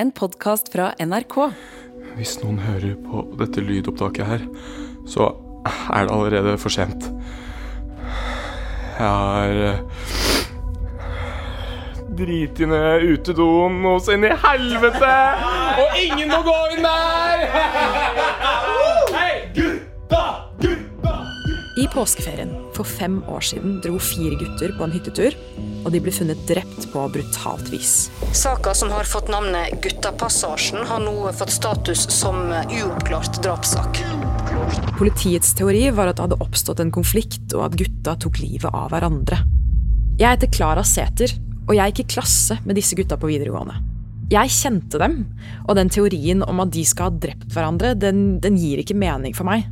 en podkast fra NRK. Hvis noen hører på dette lydopptaket her, så er det allerede for sent. Jeg har eh, driti ned utedoen hos inn i helvete! Og ingen må gå inn der! I påskeferien for fem år siden dro fire gutter på en hyttetur, og de ble funnet drept på brutalt vis. Saka som har fått navnet Guttapassasjen, har nå fått status som uoppklart drapssak. Politiets teori var at det hadde oppstått en konflikt, og at gutta tok livet av hverandre. Jeg heter Klara Sæter, og jeg gikk i klasse med disse gutta på videregående. Jeg kjente dem, og den teorien om at de skal ha drept hverandre, den, den gir ikke mening for meg.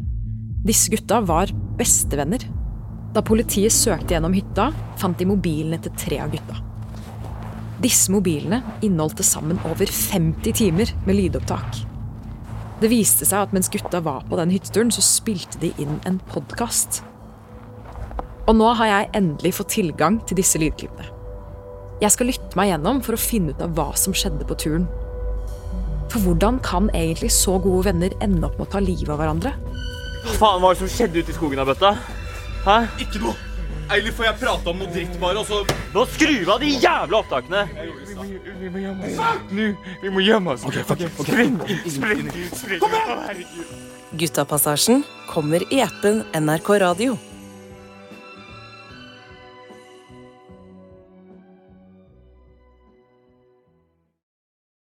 Disse gutta var bestevenner. Da politiet søkte gjennom hytta, fant de mobilene til tre av gutta. Disse mobilene inneholdt til sammen over 50 timer med lydopptak. Det viste seg at mens gutta var på den hytteturen, så spilte de inn en podkast. Og nå har jeg endelig fått tilgang til disse lydklippene. Jeg skal lytte meg gjennom for å finne ut av hva som skjedde på turen. For hvordan kan egentlig så gode venner ende opp med å ta livet av hverandre? Faen var det som skjedde ute i skogen av bøtta? Hæ? Ikke noe! Eller får jeg prate om noe dritt, bare, og så Nå skru av de jævla opptakene! Vi må gjemme oss. Nå, vi må gjemme oss. Spring, spring, spring. Kom igjen! Guttapassasjen kommer i appen NRK Radio.